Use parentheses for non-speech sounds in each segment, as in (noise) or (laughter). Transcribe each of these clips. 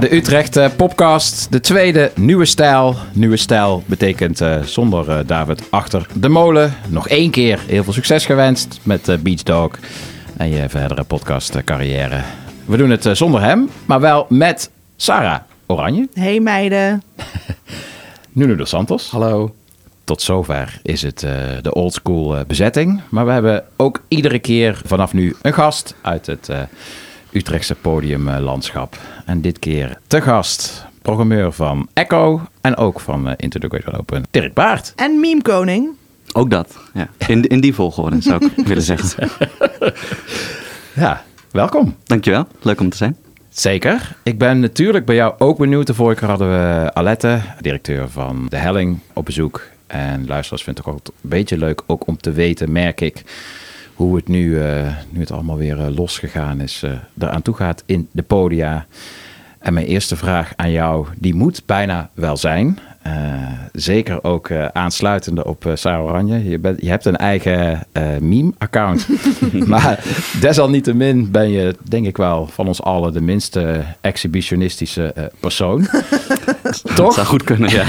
De Utrecht eh, Popcast. De tweede nieuwe stijl. Nieuwe stijl betekent eh, zonder eh, David achter de molen. Nog één keer heel veel succes gewenst met Beach Dog. En je verdere podcast carrière. We doen het eh, zonder hem, maar wel met Sarah Oranje. Hey meiden. (laughs) Nuno dos Santos. Hallo. Tot zover is het eh, de oldschool bezetting. Maar we hebben ook iedere keer vanaf nu een gast uit het eh, Utrechtse podiumlandschap. En dit keer te gast, programmeur van Echo en ook van eh, Into the Great Open, Dirk Baart. En meme koning. Ook dat. Ja. In, in die volgorde zou ik (laughs) willen zeggen. (laughs) Ja, welkom. Dankjewel. Leuk om te zijn. Zeker. Ik ben natuurlijk bij jou ook benieuwd. De vorige keer hadden we Alette, directeur van De Helling, op bezoek. En luisteraars vinden het ook een beetje leuk ook om te weten, merk ik, hoe het nu, eh, nu het allemaal weer eh, losgegaan is, eh eraan toe gaat in de podia. En mijn eerste vraag aan jou, die moet bijna wel zijn. Zeker ook aansluitende op uh, Sarah Oranje. Je, bent, je hebt een eigen meme-account. (laughs) (laughs) maar desalniettemin ben je, denk ik wel, van ons allen de minste exhibitionistische persoon. (laughs) Dat Toch? zou goed kunnen, ja.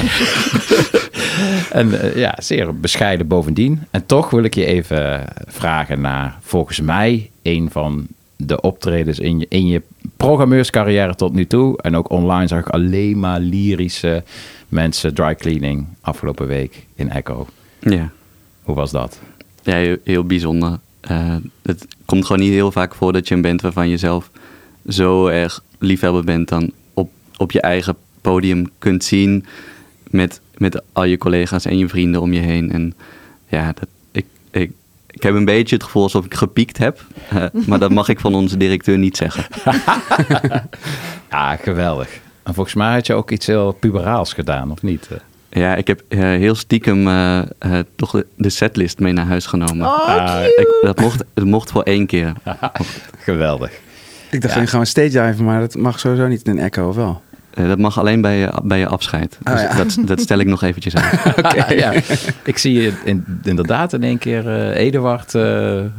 En eh, ja, zeer bescheiden bovendien. En toch wil ik je even vragen naar, volgens mij, een van de optredens in je, in je programmeurscarrière tot nu toe. En ook online zag ik alleen maar lyrische mensen dry cleaning afgelopen week in Echo. ja. Hoe was dat? Ja, heel, bijzonder. Eh, het komt gewoon niet heel vaak voor dat je een band waarvan je zelf zo erg liefhebber bent dan op, op je eigen podium kunt zien met, met al je collega's en je vrienden om je heen. En ja, dat, ik, ik, ik heb een beetje het gevoel alsof ik gepiekt heb, eh, (laughs) maar dat mag ik van onze directeur niet zeggen. (laughs) Ja, geweldig. En volgens mij had je ook iets heel puberaals gedaan, of niet? Ja, ik heb eh, heel stiekem eh, eh, toch de, de setlist mee naar huis genomen. Oh, Ah, cute. Ik, dat, mocht, het mocht voor één keer. (laughs) Geweldig. Ik dacht, Ja. gaan we stage diven, maar dat mag sowieso niet in Echo, of wel? Eh, dat mag alleen bij je, bij je afscheid. Dus Oh, ja. dat, dat stel ik nog eventjes uit. (laughs) ja, ik zie je in, inderdaad in één keer eh Eduard, eh,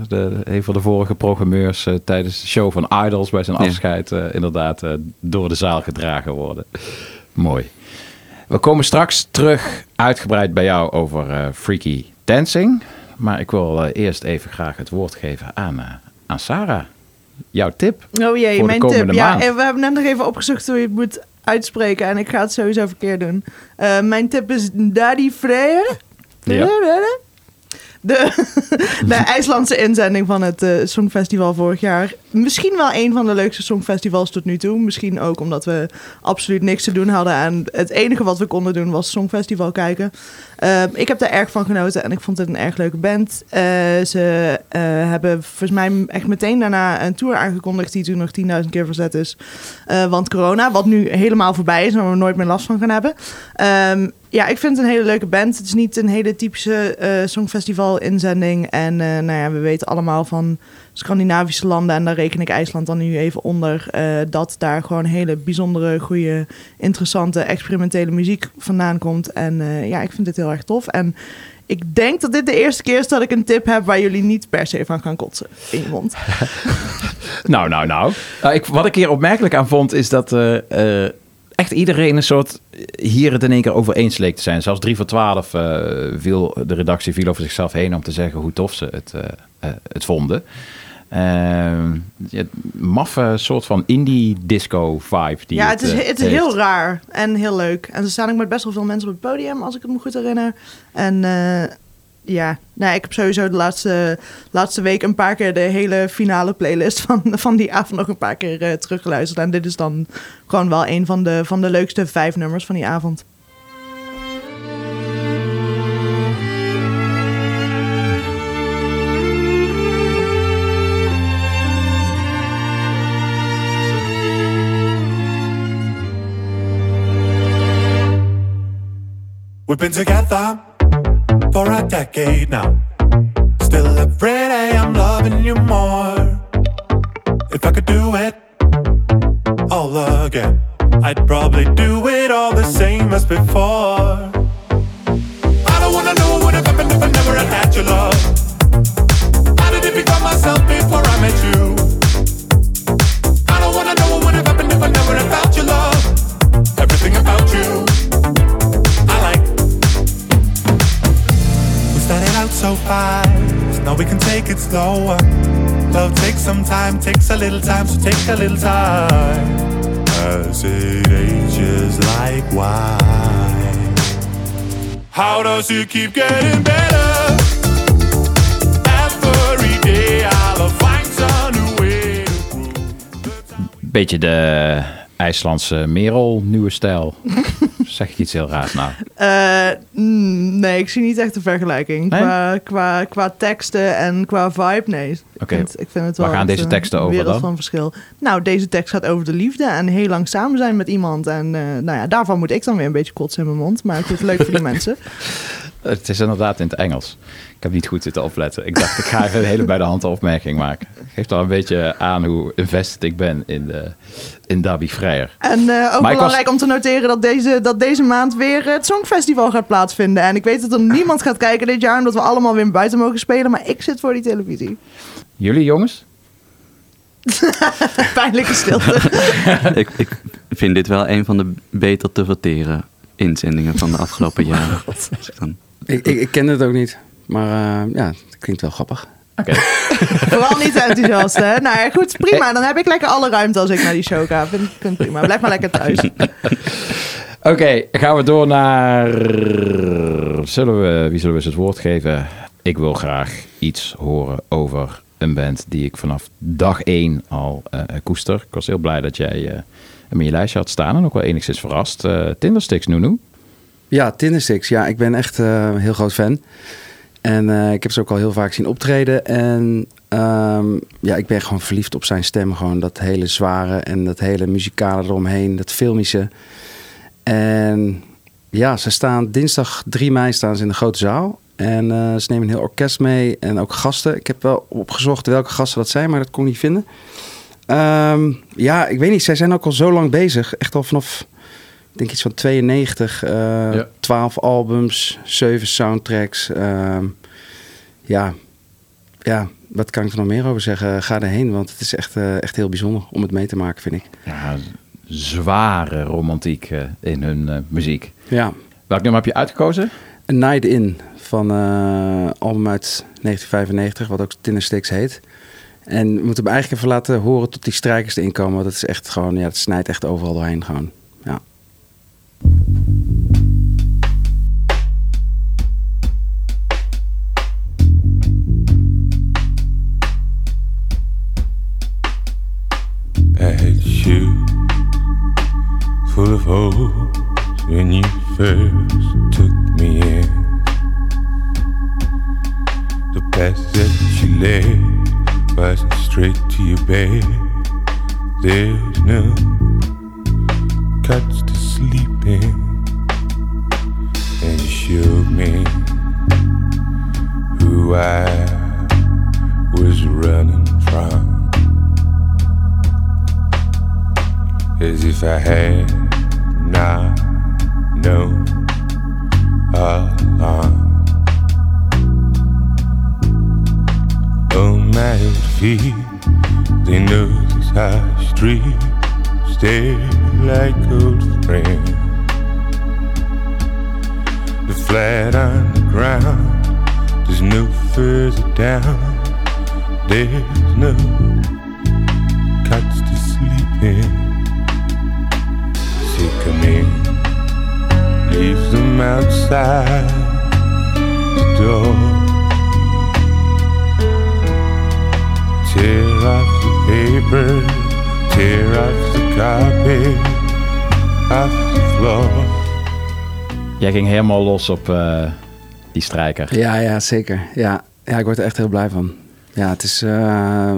de, een van de vorige programmeurs, tijdens de show van Idols bij zijn Ja. afscheid, inderdaad door de zaal gedragen worden. Mooi. We komen straks terug uitgebreid bij jou over eh, Freaky Dancing. Maar ik wil eerst even graag het woord geven aan, aan Sarah. Jouw tip. Oh jee, Voor de mijn komende tip. Ja, maand. en we hebben net nog even opgezocht hoe je het moet uitspreken. En ik ga het sowieso verkeerd doen. Eh, mijn tip is Daddy Freyer. Ja. De, (laughs) de IJslandse inzending van het eh, Songfestival vorig jaar. Misschien wel een van de leukste Songfestivals tot nu toe. Misschien ook omdat we absoluut niks te doen hadden. En het enige wat we konden doen was Songfestival kijken. Eh, ik heb daar erg van genoten en ik vond het een erg leuke band. Eh, ze eh, hebben volgens mij echt meteen daarna een tour aangekondigd die toen nog 10.000 keer verzet is. Want corona, wat nu helemaal voorbij is waar we nooit meer last van gaan hebben. Ehm, ja, ik vind het een hele leuke band. Het is niet een hele typische eh Songfestival inzending. En eh, nou ja, we weten allemaal van Scandinavische landen, en daar reken ik IJsland dan nu even onder, eh, dat daar gewoon hele bijzondere, goede, interessante, experimentele muziek vandaan komt. En eh, ja, ik vind dit heel erg tof. En ik denk dat dit de eerste keer is dat ik een tip heb waar jullie niet per se van gaan kotsen in je mond. (laughs) Nou, nou, nou. Nou, ik, wat ik hier opmerkelijk aan vond, is dat eh, eh, echt iedereen een soort hier het in één keer over eens leek te zijn. Zelfs 3 voor 12 eh, viel, de redactie viel over zichzelf heen om te zeggen hoe tof ze het, eh, eh, het vonden. Ehm, ja, maffe soort van indie disco vibe. Die ja, het is, het is heel raar en heel leuk. En ze staan ook met best wel veel mensen op het podium, als ik het me goed herinner. En ja, nou, ik heb sowieso de laatste, laatste week een paar keer de hele finale playlist van, van die avond nog een paar keer eh, teruggeluisterd. En dit is dan gewoon wel een van de, van de leukste vijf nummers van die avond. We've been together for a decade now. Still every day I'm loving you more. If I could do it all again, I'd probably do it all the same as before. I don't wanna know what would have happened if I never had had your love. How did it become myself before I met you? I don't wanna know what would have happened if I never had found we can take it slower. Love takes some time, takes a little time, so take a little time. As it ages like wine. How does it keep getting better? Every day I'll find some new way to prove. Beetje de IJslandse Merel, nieuwe stijl. (laughs) zeg ik iets heel raars nou? (laughs) Eh, mm, nee, ik zie niet echt een vergelijking. Nee? Qua, qua, qua teksten en qua vibe, nee. Ik, Oké, vind, ik vind het waar wel gaan echt deze teksten over wereld dan? van verschil. Nou, deze tekst gaat over de liefde en heel lang samen zijn met iemand. En eh, nou ja, daarvan moet ik dan weer een beetje kotsen in mijn mond. Maar ik vind het leuk voor die (laughs) mensen. Het is inderdaad in het Engels. Ik heb niet goed zitten opletten. Ik dacht, ik ga even een hele bij de hand opmerking maken. Geeft al een beetje aan hoe invested ik ben in, de, in Dabi Vrijer. En eh, ook was- belangrijk om te noteren dat deze, dat deze maand weer het Songfestival gaat plaatsvinden. En ik weet dat er niemand gaat kijken dit jaar, omdat we allemaal weer buiten mogen spelen. Maar ik zit voor die televisie. Jullie jongens? (laughs) Pijnlijke stilte. (laughs) ik, ik vind dit wel een van de beter te verteren inzendingen van de afgelopen jaren. (laughs) Ik Ik, ken het ook niet. Maar eh, ja, het klinkt wel grappig. Oké. (laughs) Vooral niet enthousiast, hè? Nou ja, goed, prima. Dan heb ik lekker alle ruimte als ik naar die show ga. Vind, vind ik prima. Blijf maar lekker thuis. (laughs) Oké, gaan we door naar... Zullen we, wie zullen we eens het woord geven? Ik wil graag iets horen over een band die ik vanaf dag één al eh, koester. Ik was heel blij dat jij eh, hem in je lijstje had staan en ook wel enigszins verrast. Eh Tindersticks, Nunu. Ja, Tindersticks. Ja, ik ben echt een heel groot fan. En eh, ik heb ze ook al heel vaak zien optreden. En ehm, ja, ik ben gewoon verliefd op zijn stem. Gewoon dat hele zware en dat hele muzikale eromheen. Dat filmische. En ja, ze staan dinsdag 3 mei staan ze in de grote zaal. En eh, ze nemen een heel orkest mee en ook gasten. Ik heb wel opgezocht welke gasten dat zijn, maar dat kon ik niet vinden. Ehm, ja, ik weet niet. Zij zijn ook al zo lang bezig. Echt al vanaf, ik denk iets van 92. eh Ja. 12 albums, 7 soundtracks. Ehm, ja, ja, wat kan ik er nog meer over zeggen? Ga erheen, want het is echt, eh, echt heel bijzonder om het mee te maken, vind ik. Ja, zware romantiek eh, in hun eh, muziek. Ja, Welk nummer heb je uitgekozen? A Night In van eh album uit 1995, wat ook Tindersticks heet. En we moeten hem eigenlijk even laten horen tot die strijkers erin komen. Want het is echt gewoon, ja, het snijdt echt overal doorheen gewoon. Ja. I had shoes full of holes when you first took me in. The path that you led wasn't straight to your bed. There's no and showed me who I was running from. as if I had not known along. Oh, my old feet, they know this high street, stay like old friends. The flat on the ground, there's no further down, there's no couch to sleep in. Say, come in, leave them outside the door. Tear off the paper, tear off the carpet, off the floor. Jij ging helemaal los op eh, die strijker. Ja, ja, zeker. Ja. ja, ik word er echt heel blij van. Ja, het is eh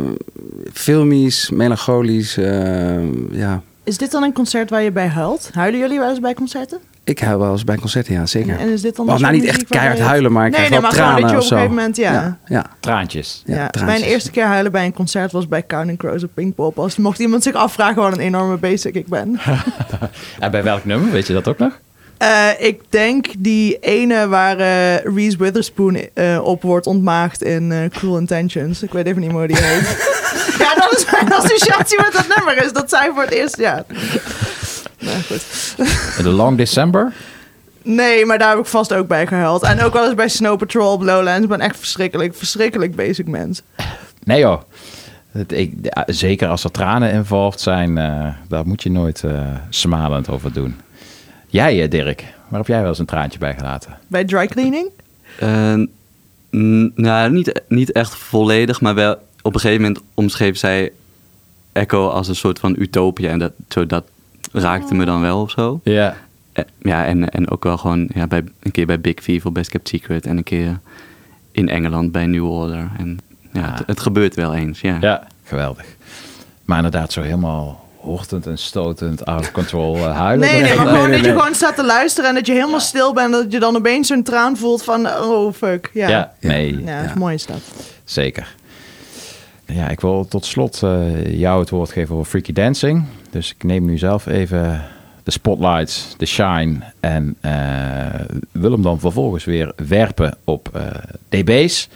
filmisch, melancholisch. eh, ja, Is dit dan een concert waar je bij huilt? Huilen jullie wel eens bij concerten? ik huil wel eens bij concerten, ja, zeker. En is dit dan nou, niet echt keihard je- huilen, maar ik nee, krijg nee, wel maar gewoon dat tranen je op een zo. gegeven moment, ja. ja, ja. Traantjes. Ja, Ja, traantjes. mijn eerste keer huilen bij een concert was bij Counting Crows op Pinkpop. Als mocht iemand zich afvragen wat een enorme basic ik ben. (laughs) En bij welk nummer? Weet je dat ook nog? Eh, ik denk die ene waar eh, Reese Witherspoon eh, op wordt ontmaagd in eh, Cruel Intentions. Ik weet even niet meer hoe die heet. (laughs) ja, dat is mijn associatie met dat nummer. Is dat zij voor het eerst, ja. Nou, goed. The Long December? Nee, maar daar heb ik vast ook bij gehuild. En ook wel eens bij Snow Patrol op Lowlands. Ik ben echt verschrikkelijk, verschrikkelijk basic mens. Nee joh. Het, ik, ja, zeker als er tranen involved zijn, eh, daar moet je nooit eh, smalend over doen. Jij, eh, Dirk, waar heb jij wel eens een traantje bij gelaten? Bij dry cleaning? Eh, n- nou, niet, niet echt volledig, maar wel op een gegeven moment omschreef zij Echo als een soort van utopia. En dat, zo, dat raakte me dan wel of zo. Ja. Eh, Ja, en, en ook wel gewoon ja, bij, een keer bij Big V voor Best Kept Secret. En een keer in Engeland bij New Order. En ja, Ah. het, het gebeurt wel eens, ja. Ja, geweldig. Maar inderdaad, zo helemaal hortend en stotend, out of control eh, huilen. Nee, nee, maar gewoon dat je gewoon staat te luisteren en dat je helemaal stil bent. Dat je dan opeens zo'n traan voelt van, oh fuck. Ja, Ja, nee, Ja, is mooi is dat. zeker. Ja, ik wil tot slot eh, jou het woord geven over Freaky Dancing. Dus ik neem nu zelf even de spotlights, de shine en eh, wil hem dan vervolgens weer werpen op DB's.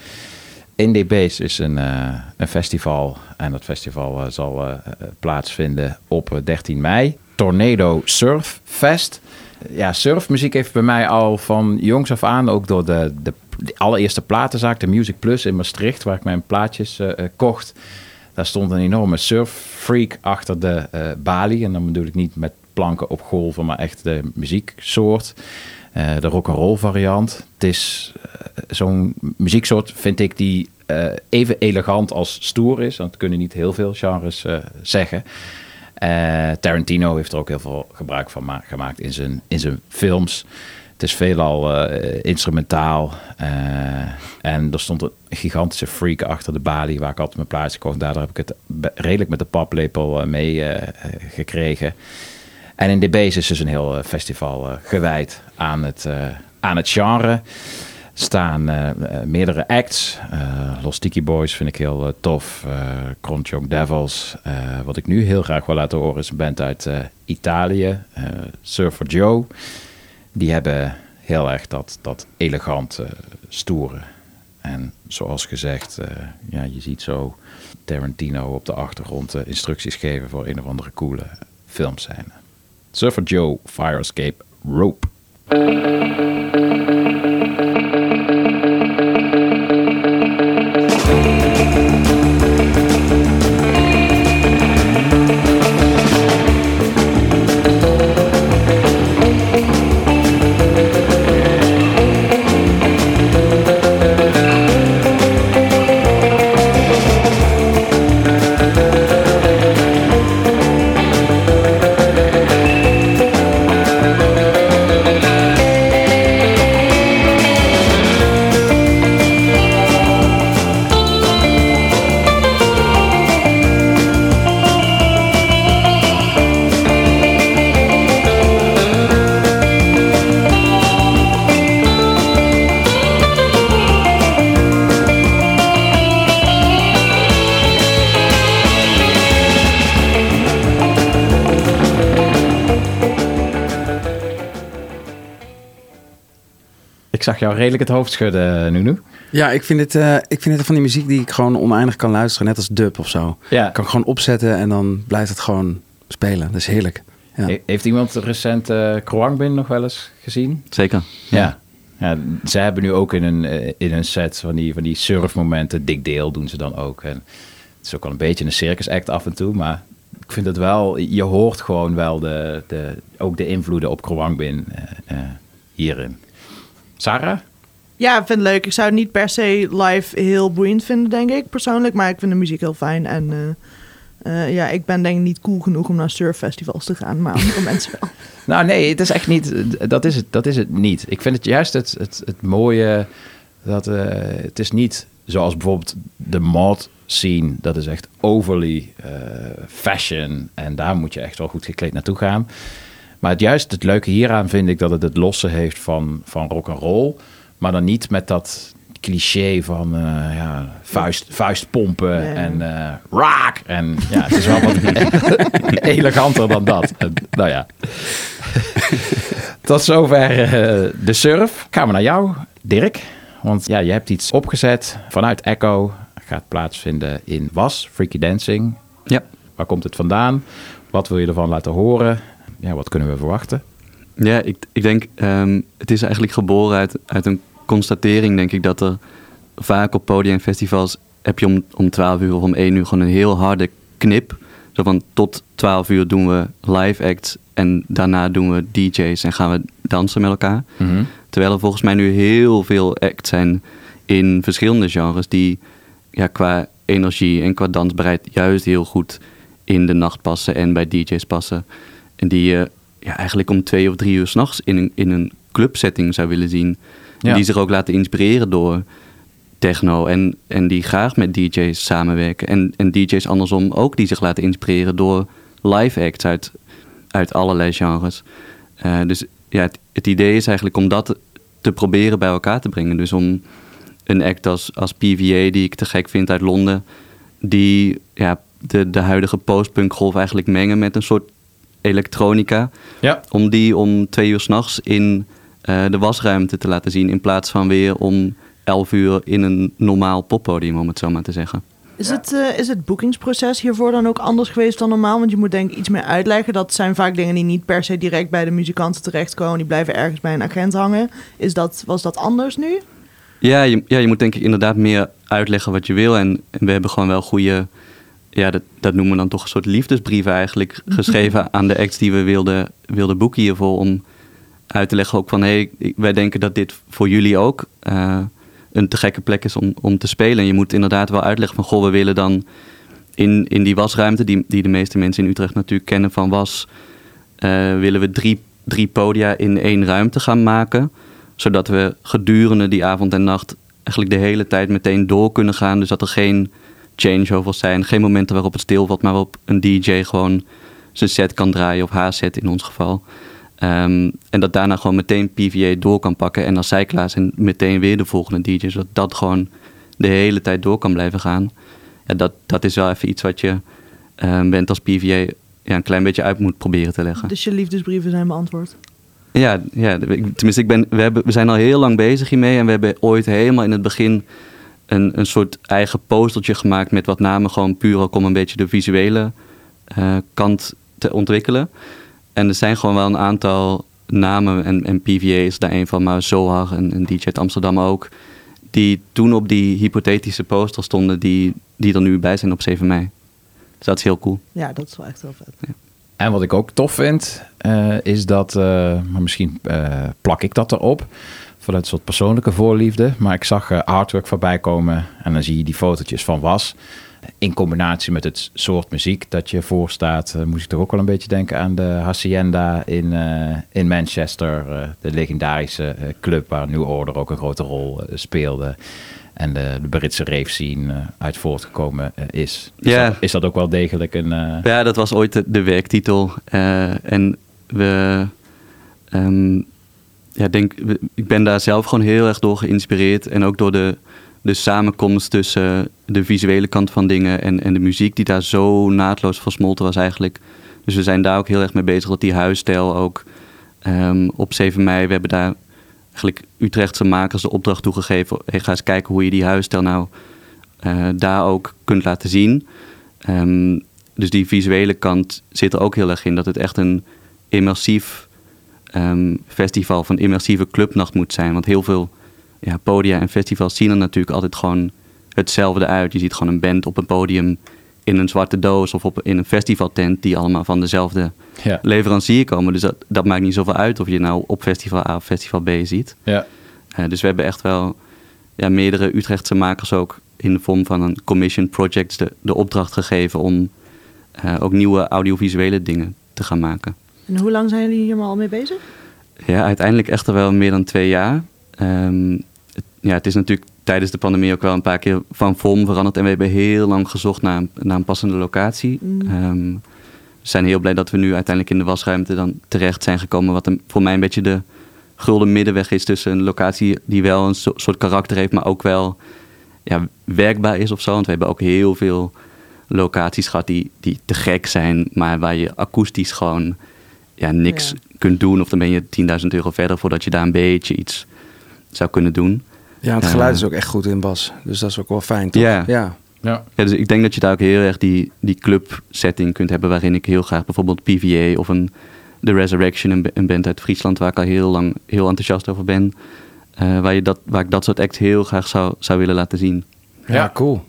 In DB's is een, eh, een festival en dat festival eh, zal eh, plaatsvinden op eh, 13 mei. Tornado Surf Fest. Ja, surfmuziek heeft bij mij al van jongs af aan, ook door de, de, allereerste platenzaak, de Music Plus in Maastricht, waar ik mijn plaatjes kocht. Daar stond een enorme surffreak achter de balie. En dan bedoel ik niet met planken op golven, maar echt de muzieksoort. Eh, de rock'n'roll variant. Het is eh, zo'n muzieksoort, vind ik, die eh, even elegant als stoer is. Dat kunnen niet heel veel genres zeggen. Tarantino heeft er ook heel veel gebruik van ma- gemaakt in zijn, in zijn films. Het is veelal eh, instrumentaal. en er stond een gigantische freak achter de balie waar ik altijd mijn plaatje kocht. Daardoor heb ik het redelijk met de paplepel eh, mee gekregen. En in DB's is dus een heel eh, festival eh, gewijd aan het, eh, aan het genre. Staan meerdere acts. Eh, Los Tiki Boys vind ik heel tof. Young Devils. Wat ik nu heel graag wil laten horen is een band uit Italië. Surfer Joe. Die hebben heel erg dat, dat elegant eh, stoere. En zoals gezegd, ja, je ziet zo Tarantino op de achtergrond instructies geven voor een of andere coole filmscène. Surfer Joe, Fire Escape, Rope. Jou redelijk het hoofd schudden, Nunu. Ja, ik vind, het, eh, ik vind het van die muziek die ik gewoon oneindig kan luisteren. Net als dub of zo. Ja. Ik kan gewoon opzetten en dan blijft het gewoon spelen. Dat is heerlijk. Ja. He- Heeft iemand recent eh Kroangbin nog wel eens gezien? Zeker. Ja. ja. Ze hebben nu ook in een, eh, in een set van die, van die surfmomenten. Dick Dale doen ze dan ook. En het is ook wel een beetje een circus act af en toe. Maar ik vind het wel... Je hoort gewoon wel de, de, ook de invloeden op Kroangbin eh, eh, hierin. Sarah? Ja, ik vind het leuk. Ik zou het niet per se live heel boeiend vinden, denk ik, persoonlijk. Maar ik vind de muziek heel fijn. En eh, eh, ja, ik ben denk ik niet cool genoeg om naar surffestivals te gaan. Maar andere (laughs) mensen wel. Nou nee, het is echt niet. Dat is het, dat is het niet. Ik vind het juist het, het, het mooie dat eh, het is niet zoals bijvoorbeeld de mod scene. Dat is echt overly eh, fashion en daar moet je echt wel goed gekleed naartoe gaan. Maar het, juist het leuke hieraan vind ik dat het het losse heeft van, van rock and roll, maar dan niet met dat cliché van eh, ja, vuist, vuistpompen Ja. en eh rock. En ja, het is wel wat (laughs) eleganter dan dat. En, nou ja. Tot zover eh, de surf. Gaan we naar jou, Dirk. Want ja, je hebt iets opgezet vanuit Echo. Gaat plaatsvinden in Was, Freaky Dancing. Ja. Waar komt het vandaan? Wat wil je ervan laten horen? Ja, wat kunnen we verwachten? Ja, ik, ik denk, ehm, het is eigenlijk geboren uit, uit een constatering, denk ik, dat er vaak op podia en festivals heb je om, om 12 uur of om 1 uur gewoon een heel harde knip. Zo van tot 12 uur doen we live acts en daarna doen we DJ's en gaan we dansen met elkaar. Mhm. Terwijl er volgens mij nu heel veel acts zijn in verschillende genres die ja, qua energie en qua dansbaarheid juist heel goed in de nacht passen en bij DJ's passen. En die je ja, eigenlijk om twee of drie uur s'nachts in een, in een clubsetting zou willen zien. En Ja. Die zich ook laten inspireren door techno en, en die graag met DJ's samenwerken. En, en DJ's andersom ook die zich laten inspireren door live acts uit, uit allerlei genres. Eh, dus ja, het, het idee is eigenlijk om dat te proberen bij elkaar te brengen. Dus om een act als, als PVA, die ik te gek vind uit Londen, die ja, de, de huidige postpunk golf eigenlijk mengen met een soort elektronica. Ja. Om die om twee uur s'nachts in eh, de wasruimte te laten zien, in plaats van weer om elf uur in een normaal poppodium, om het zo maar te zeggen. Is, het, eh, is het boekingsproces hiervoor dan ook anders geweest dan normaal? Want je moet denk ik iets meer uitleggen. Dat zijn vaak dingen die niet per se direct bij de muzikanten terechtkomen. Die blijven ergens bij een agent hangen. Is dat, was dat anders nu? Ja je, ja, je moet denk ik inderdaad meer uitleggen wat je wil. En, en we hebben gewoon wel goede, ja, dat, dat noemen we dan toch een soort liefdesbrieven eigenlijk geschreven (laughs) aan de acts die we wilden, wilden boeken hiervoor. Om uit te leggen ook van, hé, hey, wij denken dat dit voor jullie ook eh, een te gekke plek is om, om te spelen. En je moet inderdaad wel uitleggen van, goh, we willen dan in, in die wasruimte, die, die de meeste mensen in Utrecht natuurlijk kennen van was, eh, willen we drie, drie podia in één ruimte gaan maken. Zodat we gedurende die avond en nacht eigenlijk de hele tijd meteen door kunnen gaan. Dus dat er geen changeovers zijn, geen momenten waarop het stilvalt, maar waarop een DJ gewoon zijn set kan draaien, of haar set in ons geval. Ehm, en dat daarna gewoon meteen PVA door kan pakken. En als zij klaar zijn, meteen weer de volgende DJ. Zodat dat gewoon de hele tijd door kan blijven gaan. Ja, dat, dat is wel even iets wat je ehm, bent als PVA ja, een klein beetje uit moet proberen te leggen. Dus je liefdesbrieven zijn beantwoord. Ja, ja tenminste, ik ben, we, hebben, we zijn al heel lang bezig hiermee. En we hebben ooit helemaal in het begin een, een soort eigen postertje gemaakt met wat namen. Gewoon puur ook om een beetje de visuele eh, kant te ontwikkelen. En er zijn gewoon wel een aantal namen. En, en PVA is daar een van, maar Zohar en, en DJ Amsterdam ook. Die toen op die hypothetische poster stonden, die, die er nu bij zijn op 7 mei. Dus dat is heel cool. Ja, dat is wel echt heel vet. En wat ik ook tof vind, eh, is dat, eh, maar misschien eh, plak ik dat erop, vanuit een soort persoonlijke voorliefde. Maar ik zag eh, artwork voorbij komen en dan zie je die fotootjes van Was. In combinatie met het soort muziek dat je voorstaat, eh, moest ik toch ook wel een beetje denken aan de Hacienda in, eh, in Manchester. de legendarische club waar New Order ook een grote rol speelde. En de, de Britse rave scene uit voortgekomen is. Is, Ja. dat, is dat ook wel degelijk een... Ja, dat was ooit de, de werktitel. En we, ehm, ja, denk, ik ben daar zelf gewoon heel erg door geïnspireerd. En ook door de, de samenkomst tussen de visuele kant van dingen en, en de muziek, die daar zo naadloos versmolten was eigenlijk. Dus we zijn daar ook heel erg mee bezig dat die huisstijl ook ehm, op 7 mei, we hebben daar eigenlijk Utrechtse makers de opdracht toegegeven. Hey, ga eens kijken hoe je die huisstijl nou eh, daar ook kunt laten zien. Ehm, dus die visuele kant zit er ook heel erg in. Dat het echt een immersief ehm, festival van immersieve clubnacht moet zijn. Want heel veel ja, podia en festivals zien er natuurlijk altijd gewoon hetzelfde uit. Je ziet gewoon een band op een podium in een zwarte doos of op, in een festivaltent die allemaal van dezelfde ja. leverancier komen. Dus dat, dat maakt niet zoveel uit of je nou op festival A of festival B ziet. Ja. Eh, dus we hebben echt wel ja, meerdere Utrechtse makers ook in de vorm van een commission project de, de opdracht gegeven om eh, ook nieuwe audiovisuele dingen te gaan maken. En hoe lang zijn jullie hier maar al mee bezig? Ja, uiteindelijk echt al wel meer dan twee jaar. Ehm, het, ja, het is natuurlijk tijdens de pandemie ook wel een paar keer van vorm veranderd. En we hebben heel lang gezocht naar, een- naar een passende locatie. Mm. Ehm, we zijn heel blij dat we nu uiteindelijk in de wasruimte dan terecht zijn gekomen. Wat voor mij een beetje de gulden middenweg is tussen een locatie die wel een so- soort karakter heeft, maar ook wel ja, werkbaar is of zo. Want we hebben ook heel veel locaties gehad die, die te gek zijn, maar waar je akoestisch gewoon ja, niks Ja. kunt doen. Of dan ben je 10.000 euro verder voordat je daar een beetje iets zou kunnen doen. Ja, het Eh, geluid is ook echt goed in Bas. Dus dat is ook wel fijn, toch? Ja. ja. Ja. Ja, dus ik denk dat je daar ook heel erg die, die club setting kunt hebben waarin ik heel graag bijvoorbeeld PVA of een The Resurrection, een band uit Friesland waar ik al heel lang heel enthousiast over ben. Eh, waar, je dat, waar ik dat soort acts heel graag zou, zou willen laten zien. Ja, cool.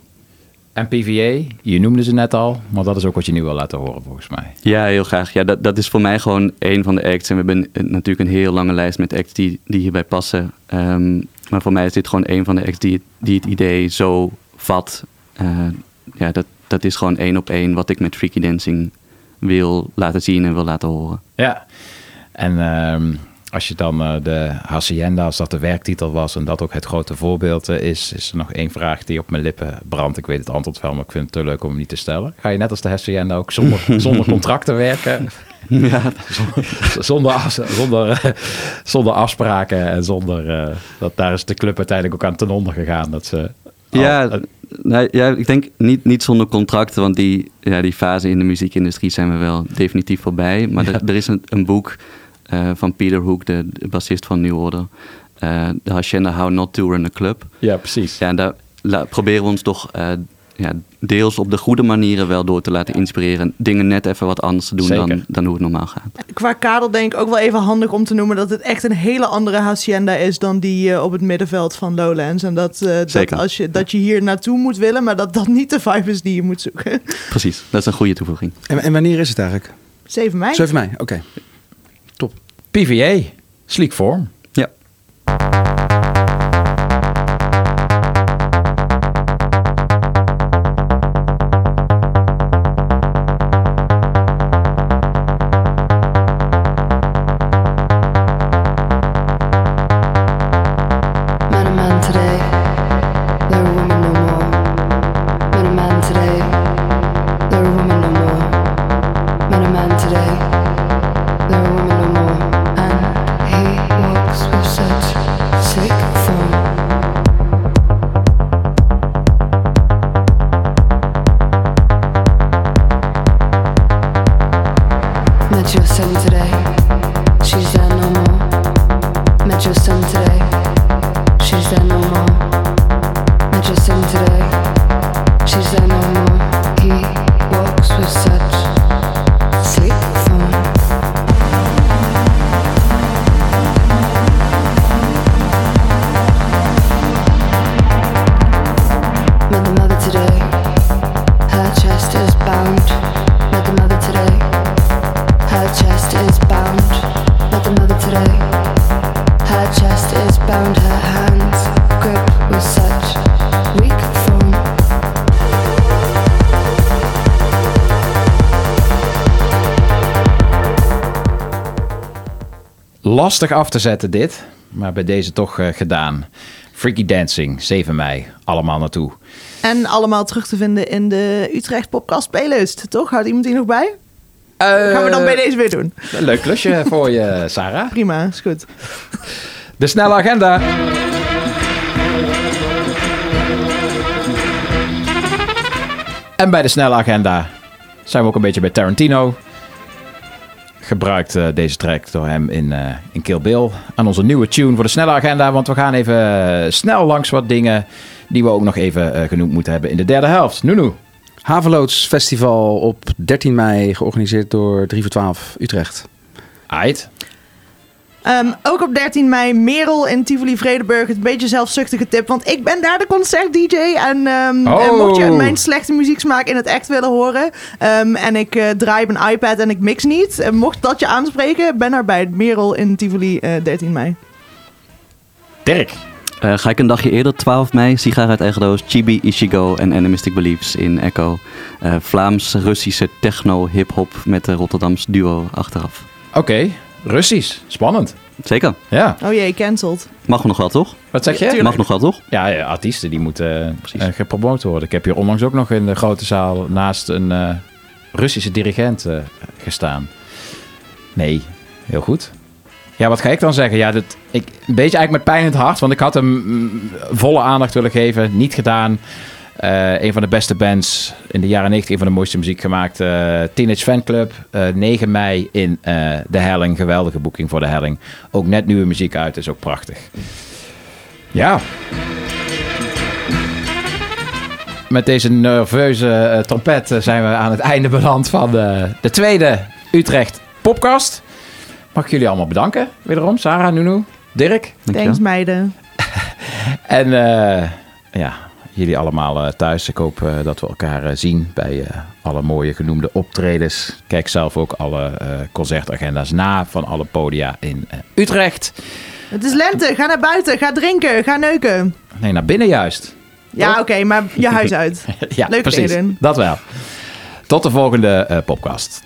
En PVA, je noemde ze net al, maar dat is ook wat je nu wil laten horen volgens mij. Ja, heel graag. Ja, dat, dat is voor mij gewoon een van de acts. En we hebben een- natuurlijk een heel lange lijst met acts die, die hierbij passen. Ehm, maar voor mij is dit gewoon een van de acts die, die het idee zo vat. Eh, ja, dat, dat is gewoon één op één wat ik met freaky dancing wil laten zien en wil laten horen. Ja, en ehm, als je dan eh, de Hacienda, als dat de werktitel was en dat ook het grote voorbeeld eh, is, is er nog één vraag die op mijn lippen brandt. Ik weet het antwoord wel, maar ik vind het te leuk om hem niet te stellen. Ga je net als de Hacienda ook zonder, (laughs) zonder contracten werken? Ja, (laughs) zonder, af- zonder, eh, zonder afspraken en zonder... dat, daar is de club uiteindelijk ook aan ten onder gegaan. Dat ze ja, nee, ja ik denk niet, niet zonder contracten, want die, ja, die fase in de muziekindustrie zijn we wel definitief voorbij. Maar er, er is een, een boek eh, van Peter Hook, de, de bassist van New Order. eh The Hacienda How Not to Run a Club. ja, precies. Ja, en daar la- proberen we ons toch eh, ja, deels op de goede manieren wel door te laten inspireren. Dingen net even wat anders te doen Zeker. dan, dan hoe het normaal gaat. Qua kader denk ik ook wel even handig om te noemen dat het echt een hele andere hacienda is dan die op het middenveld van Lowlands. En dat, eh, dat, als je, dat je hier naartoe moet willen, maar dat dat niet de vibe is die je moet zoeken. Precies, dat is een goede toevoeging. En, en wanneer is het eigenlijk? 7 mei. 7 mei, oké. PVA, sleek vorm. Lastig af te zetten dit, maar bij deze toch eh, gedaan. Freaky Dancing, 7 mei, allemaal naartoe. En allemaal terug te vinden in de Utrecht Podcast Playlist, toch? Houdt iemand die nog bij? Gaan we dan bij deze weer doen. Een leuk klusje (laughs) voor je, Sarah. Prima, is goed. De snelle agenda. En bij de snelle agenda zijn we ook een beetje bij Tarantino. Gebruikt eh, deze track door hem in, eh, in Kill Bill. Aan onze nieuwe tune voor de snelle agenda. Want we gaan even eh, snel langs wat dingen die we ook nog even genoemd moeten hebben in de derde helft. Nunu. Haveloods Festival op 13 mei, georganiseerd door 3 voor 12 Utrecht. Ait. Ehm, ook op 13 mei Merel in Tivoli. Het is een beetje zelfzuchtige tip, want ik ben daar de concert-dj. En, ehm, Oh. en mocht je mijn slechte muzieksmaak in het echt willen horen... ehm, en ik eh, draai op een iPad en ik mix niet... en mocht dat je aanspreken, ben erbij. Merel in Tivoli, eh 13 mei. Dirk. Eh, ga ik een dagje eerder, 12 mei, Sigaar uit eigen doos, Chibi, Ishigo en Animistic Beliefs in Echo. Eh, Vlaams-Russische techno-hip-hop met de Rotterdams duo achteraf. Oké, Russisch. Spannend. Zeker. Ja. Oh jee, cancelled. Mag nog wel, toch? Wat zeg je? Tuurlijk. Mag nog wel, toch? Ja, ja, artiesten die moeten Precies. eh, gepromoot worden. Ik heb hier onlangs ook nog in de grote zaal naast een eh, Russische dirigent eh, gestaan. Nee, heel goed. Ja, wat ga ik dan zeggen? Ja, dat, ik, een beetje eigenlijk met pijn in het hart, want ik had hem mm, volle aandacht willen geven. Niet gedaan. Eh, een van de beste bands in de jaren 90, een van de mooiste muziek gemaakt. eh, Teenage Fanclub, eh 9 mei in eh, De Helling. Geweldige boeking voor De Helling. Ook net nieuwe muziek uit, is ook prachtig. Ja, met deze nerveuze trompet zijn we aan het einde beland van de, de tweede Utrecht Popcast. Mag ik jullie allemaal bedanken. Wederom, Sarah, Nunu, Dirk. Thanks meiden. (laughs) En eh, ja, jullie allemaal eh, thuis. Ik hoop eh, dat we elkaar eh, zien bij alle mooie genoemde optredens. Kijk zelf ook alle concertagenda's na van alle podia in Utrecht. Het is lente. Ga naar buiten. Ga drinken. Ga neuken. Nee, naar binnen juist. Ja, oké, maar je huis uit. (laughs) ja, Leuke precies. Dat wel. Tot de volgende podcast.